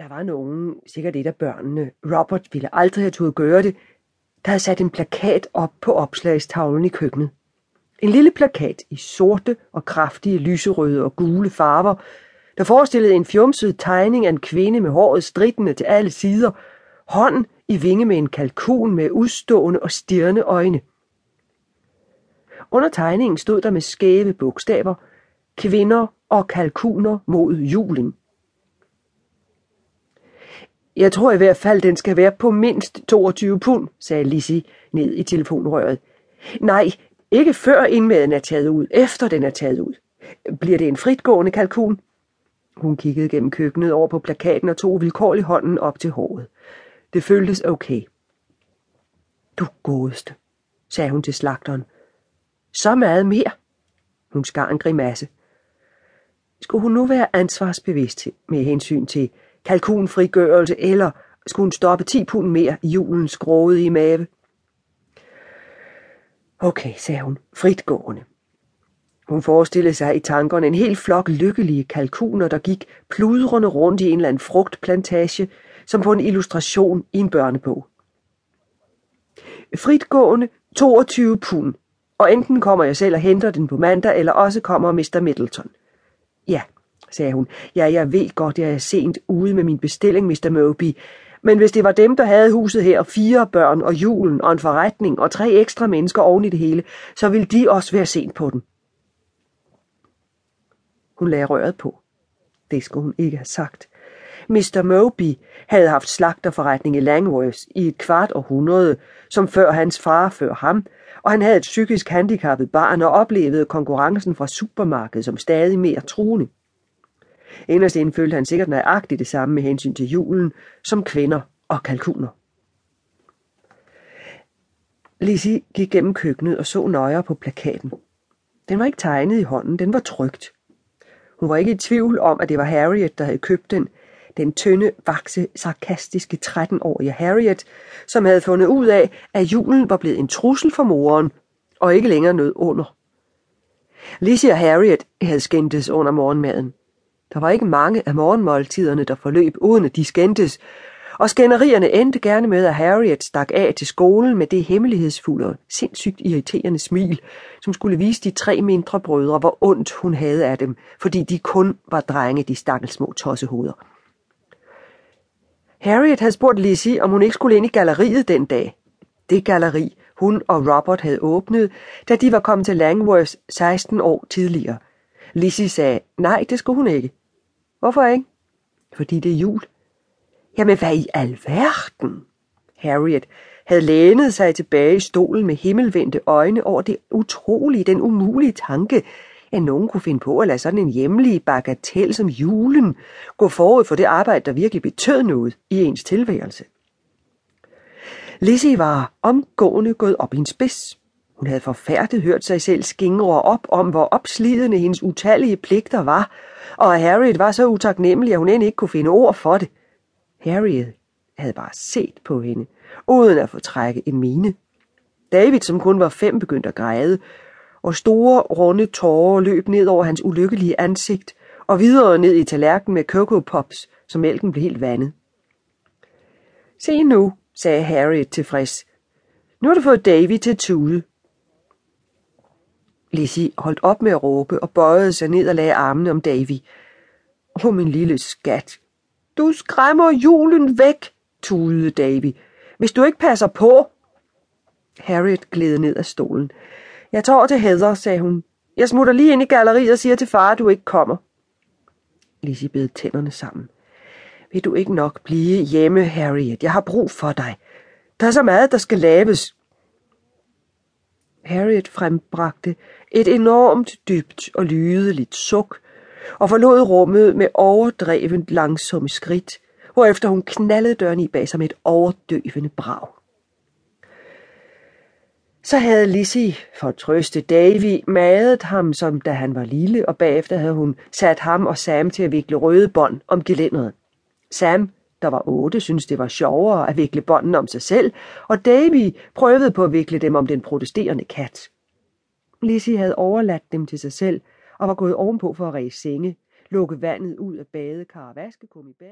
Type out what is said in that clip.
Der var nogen, sikkert et af børnene, Robert ville aldrig have turde gøre det, der havde sat en plakat op på opslagstavlen i køkkenet. En lille plakat i sorte og kraftige lyserøde og gule farver, der forestillede en fjumset tegning af en kvinde med håret stridende til alle sider, hånd i vinge med en kalkun med udstående og stirrende øjne. Under tegningen stod der med skæve bogstaver, kvinder og kalkuner mod julen. Jeg tror i hvert fald, den skal være på mindst 22 pund, sagde Lissy ned i telefonrøret. Nej, ikke før indmaden er taget ud, efter den er taget ud. Bliver det en fritgående kalkun? Hun kiggede gennem køkkenet over på plakaten og tog vilkårlig hånden op til håret. Det føltes okay. Du godeste, sagde hun til slagteren. Så meget mere. Hun skar en grimasse. Skulle hun nu være ansvarsbevidst med hensyn til kalkunfrigørelse, eller skulle hun stoppe 10 pund mere i julens grådige mave? Okay, sagde hun, fritgående. Hun forestillede sig i tankerne en hel flok lykkelige kalkuner, der gik pludrende rundt i en eller anden frugtplantage, som på en illustration i en børnebog. Fritgående 22 pund, og enten kommer jeg selv og henter den på mandag, eller også kommer Mr. Middleton. Ja, sagde hun. Ja, jeg ved godt, jeg er sent ude med min bestilling, Mr. Moby. Men hvis det var dem, der havde huset her, fire børn og julen og en forretning og tre ekstra mennesker oven i det hele, så ville de også være sent på den. Hun lagde røret på. Det skulle hun ikke have sagt. Mr. Moby havde haft slagterforretning i Langworth i et kvart århundrede, som før hans far før ham, og han havde et psykisk handicappet barn og oplevede konkurrencen fra supermarkedet som stadig mere truende. Inderst inden følte han sikkert nøjagtigt det samme med hensyn til julen, som kvinder og kalkuner. Lizzie gik gennem køkkenet og så nøjere på plakaten. Den var ikke tegnet i hånden, den var trygt. Hun var ikke i tvivl om, at det var Harriet, der havde købt den. Den tynde, vakse, sarkastiske 13-årige Harriet, som havde fundet ud af, at julen var blevet en trussel for moren, og ikke længere noget under. Lizzie og Harriet havde skændtes under morgenmaden. Der var ikke mange af morgenmåltiderne, der forløb uden at de skændtes, og skænderierne endte gerne med, at Harriet stak af til skolen med det hemmelighedsfulde og sindssygt irriterende smil, som skulle vise de tre mindre brødre, hvor ondt hun havde af dem, fordi de kun var drenge, de stakkels små tossehoveder. Harriet havde spurgt Lizzie, om hun ikke skulle ind i galleriet den dag. Det galleri, hun og Robert havde åbnet, da de var kommet til Langworth 16 år tidligere. Lizzie sagde, nej, det skulle hun ikke. Hvorfor ikke? Fordi det er jul. Jamen, hvad i alverden? Harriet havde lænet sig tilbage i stolen med himmelvendte øjne over det utrolige, den umulige tanke, at nogen kunne finde på at lade sådan en hjemlig bagatel som julen gå forud for det arbejde, der virkelig betød noget i ens tilværelse. Lizzie var omgående gået op i en spids. Hun havde forfærdet hørt sig selv skingre op om, hvor opslidende hendes utallige pligter var, og Harriet var så utaknemmelig, at hun end ikke kunne finde ord for det. Harriet havde bare set på hende, uden at få trække en mine. David, som kun var fem, begyndte at græde, og store, runde tårer løb ned over hans ulykkelige ansigt, og videre ned i tallerkenen med Coco Pops, så mælken blev helt vandet. Se nu, sagde Harriet tilfreds. Nu har du fået Davy til tude. Lizzie holdt op med at råbe og bøjede sig ned og lagde armene om Davy. Åh, min lille skat. Du skræmmer julen væk, tudede Davy. Hvis du ikke passer på. Harriet gled ned af stolen. Jeg tager til Heather, sagde hun. Jeg smutter lige ind i galleriet og siger til far, at du ikke kommer. Lizzie bed tænderne sammen. Vil du ikke nok blive hjemme, Harriet? Jeg har brug for dig. Der er så meget, der skal laves. Harriet frembragte et enormt dybt og lydeligt suk, og forlod rummet med overdrevent langsomme skridt, hvorefter hun knaldede døren i bag sig med et overdøvende brag. Så havde Lizzie, for at trøste Davy, madet ham, som da han var lille, og bagefter havde hun sat ham og Sam til at vikle røde bånd om gelænderet. Sam, der var otte, syntes det var sjovere at vikle båndene om sig selv, og Davy prøvede på at vikle dem om den protesterende kat. Lizzie havde overladt dem til sig selv og var gået ovenpå for at ræse senge, lukke vandet ud af badekar og vaskekum i bade.